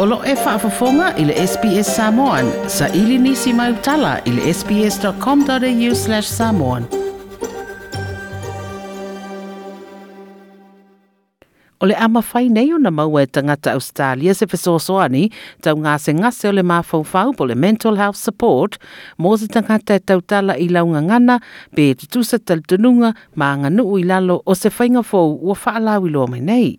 Olo e whaafafonga i le SPS Samoan. Sa ili nisi mai utala i le sps.com.au slash samoan. O le ama whai nei o na maua e tangata Australia se whesosoani, tau ngase ngase o le mafaufau po le mental health support, mo se tangata e tautala i launga ngana, pe e tutusa tal tununga, mā nganu i lalo o se whainga ua whaalawi loa mai nei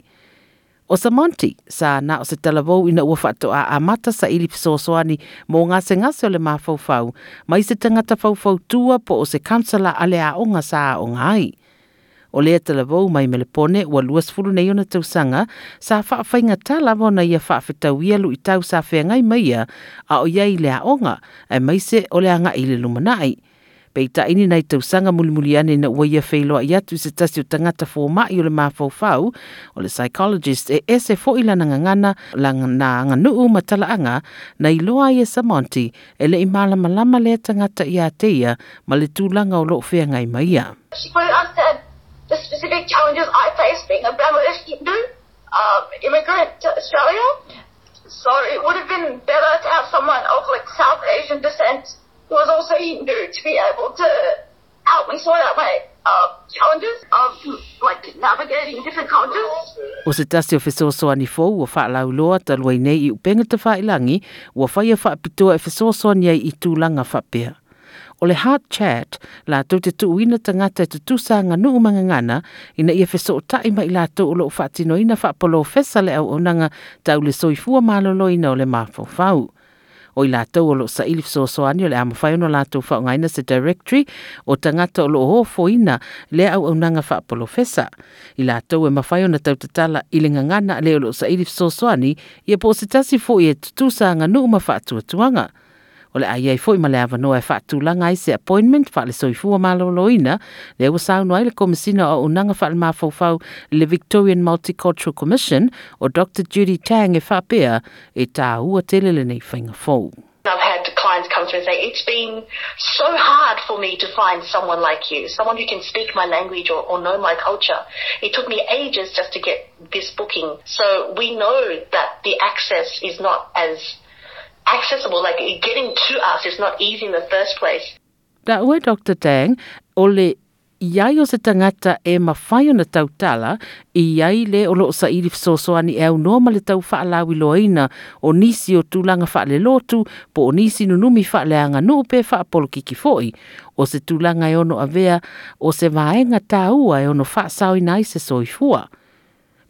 o sa Monti, sa na o se talavou ina ua whato a amata sa ili pisoswani mo ngā se ngase o le mā fau mai se tangata fau fau tua po o se kansala ale a o ngā sa o ngā ai. O lea talavou mai me le pone ua luas fulu nei ona tausanga sa whaafainga tā lavo na ia whaafetau ia lu i tau sa whea ngai maia a o iei lea onga e maise o lea ngā ili lumanai. ai. Pei ini nei tausanga mulimuli ane na ua ia wheloa i atu se tasi o tangata fōmai o le māfaufau o le psychologist e ese fo ila na ngangana la na na iloa ia ele e le i malamalama le tangata i ateia ma le tūlanga o loo ngai maia. Um, so it would have been better to have someone of like South Asian descent who was also eager to be able to help me sort out my uh, challenges of like navigating different cultures. O se tasi o fesoso ani fou o wha lau loa ta luai nei i upenga te wha ilangi o wha ia wha pitoa e fesoso ani ai i tūlanga wha pia. O le Heart Chat, la tau te tuuina tangata e te tusa nga nuu mangangana, ina ia fesa ta tae mai la tau ulo o whaatino ina whaapolo o fesa le au onanga tau le soifua malolo ina o le mafau fau o i lo o loo saʻili fesoasoani o le a mafai ona latou faaaogaina se directory o tagata o loo ofoina le fa faapolofesa i latou e mafai ona tautatala i le gagana lo lē o loo saʻili fesoasoani ia po o se tasi foʻi e tutusa aganuu ma faatuatuaga o le aia i foʻi ma le avanoa e faatulaga ai se appointment faale soifua malōlōina le ua saunu ai le komisina o aunaga faalemafaufau le victorian multicultural commission o dr judy tang e faapea e tāua tele lenei faiga fou I've had clients come through and say, It's been so hard for me to find someone like you, someone who can speak my language or, or, know my culture. It took me ages just to get this booking. So we know that the access is not as accessible, like getting to us is not easy in the first place. Da ue, Dr. Tang, ole iai o se tangata e mawhai o na tautala, iai le o loo sa iri fsosoani e au noma le tau whaalawi loina o nisi o tūlanga whaale lotu po o nisi nunumi whaale anga nuu pe whaapolo kiki foi. O se tūlanga e ono avea, o se vaenga tāua e ono whaasau i nai se soifua. fua.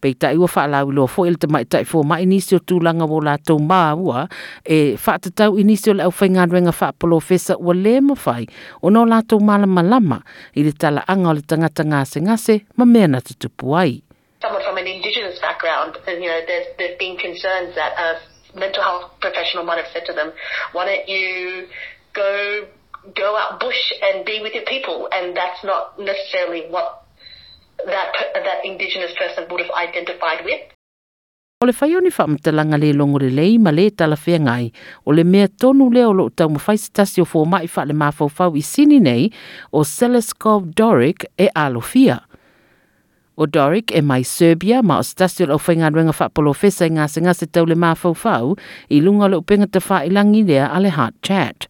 lo fo mai tai fo mai la e te tau polo fesa le ma o no la lama i le tala anga ma na ai. Someone from an indigenous background, and, you know, there's, there's been concerns that a mental health professional might have said to them, why don't you go go out bush and be with your people and that's not necessarily what that that indigenous person would have identified with. O le whaio ni whamtalanga le longo le lei ma le tala whiangai. O le mea tonu le o lo utau ma whaisitasi o fō mai wha le mafau i sini nei o Seleskov Doric e Alofia. O Doric e mai Serbia ma o stasi o lo whainga ringa whapolo fesa i ngā se ngā se tau le mafau i lunga lo upenga te wha ilangi lea a le heart chat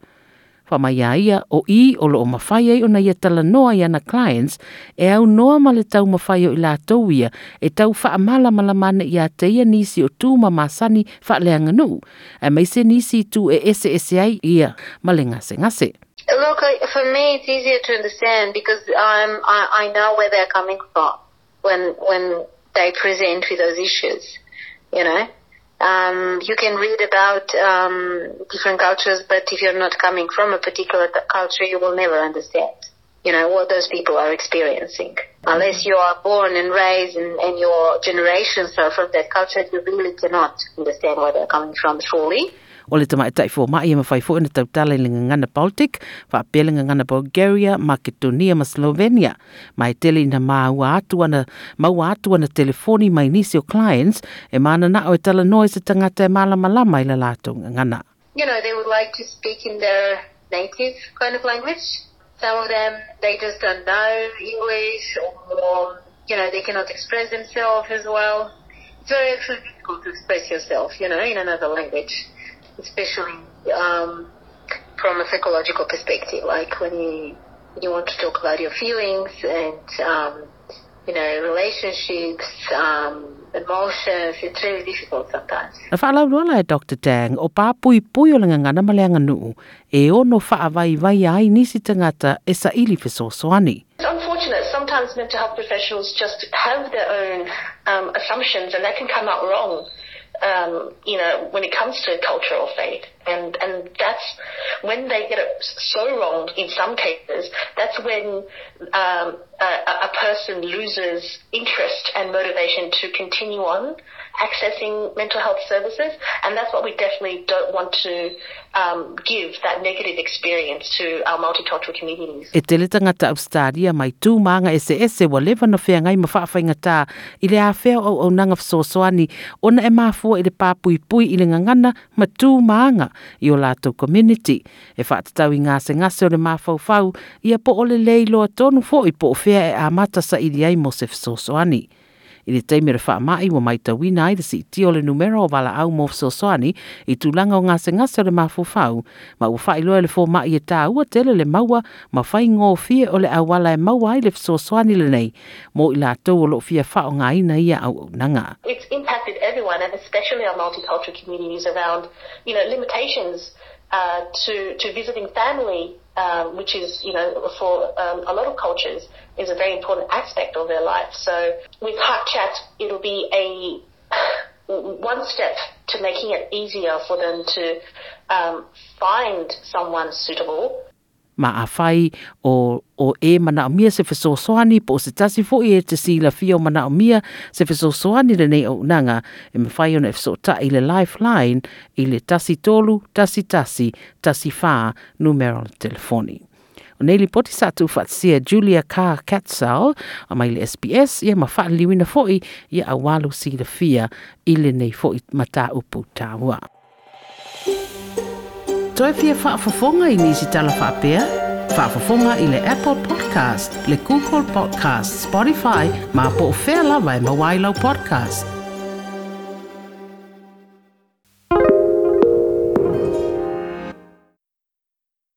wha mai a ia o i o loo mawhai ei o na ia e tala noa i ana clients e au noa ma le tau mawhai o i la tau ia e tau wha amala malamana ia a teia nisi o tū ma masani wha le anganu e mai se nisi tū e ese ese ai ia ma le ngase ngase. Look, for me, it's easier to understand because I'm, I, I know where they're coming from when, when they present with those issues, you know. um, you can read about um, different cultures, but if you're not coming from a particular culture, you will never understand. You know what those people are experiencing. Unless you are born and raised and, and your generations are from that culture, you really cannot understand where they're coming from fully. O le tamata i fōmai e mawhai fō ina tautala i linga ngana Baltic, whaapelinga ngana Bulgaria, Makedonia ma Slovenia. Mai tele ina maua atu ana, maua atu ana telefoni mai nisi o clients e mana na o e tala noe se tangata e malama lama i la lātou ngana. You know, they would like to speak in their native kind of language. Some of them, they just don't know English or, you know, they cannot express themselves as well. It's very difficult to express yourself, you know, in another language especially um, from a psychological perspective, like when you you want to talk about your feelings and um, you know relationships. Um, emotions, it's really difficult sometimes. Na whaalauroa lai Dr. Tang, o pā pui o le ngangana ma le e ono whaawai vai ai nisi tangata e sa ili fesosoani. It's unfortunate, sometimes mental health professionals just have their own um, assumptions and that can come out wrong um, you know, when it comes to cultural faith, and and that's when they get it so wrong in some cases. That's when um, a, a, person loses interest and motivation to continue on accessing mental health services, and that's what we definitely don't want to um, give that negative experience to our multicultural communities. E tele tangata austaria mai tū maanga SES wa lewa na whea ngai mawhawhainga tā i le awhea au au nanga fsosoani ona e mafua i le pāpui pui i le ma tū maanga i o lātou community. E whaatatau i ngā se ngase o le māwhauwhau i a po ole lei loa tonu fo i po o fea e āmata sa i diai mo se fsosoani. I le teime wha mai wa mai tawina i si ti o le numero o wala au mo fsosoani i tūlanga o ngase ngase o le māwhauwhau. Ma u wha i loa le fō mai e tā ua tele le maua ma whai ngō fie o le awala e maua i le fsosoani le nei mo i lātou o lo fia wha o ngā ina ia au nanga. It's everyone, and especially our multicultural communities, around you know limitations uh, to to visiting family, uh, which is you know for um, a lot of cultures is a very important aspect of their life. So with Heart Chat, it'll be a one step to making it easier for them to um, find someone suitable ma afai o, o e mana o mia se soani po o se tasi fo e te si la o mana o mia se soani le nei o nanga e me whai ona e ta i le lifeline i le tasi tolu, tasi tasi, tasi fa numero telefoni. O nei li poti sātu whatsia Julia Carr Katzal a mai le SBS ia ma liwina fo i ia awalu sila fia i le nei fo i mata upu tāua. toe fia whaafafonga i nisi tala whaapea? Whaafafonga i le Apple Podcast, le Google Podcast, Spotify, ma po o whea lawa e mawailau podcast.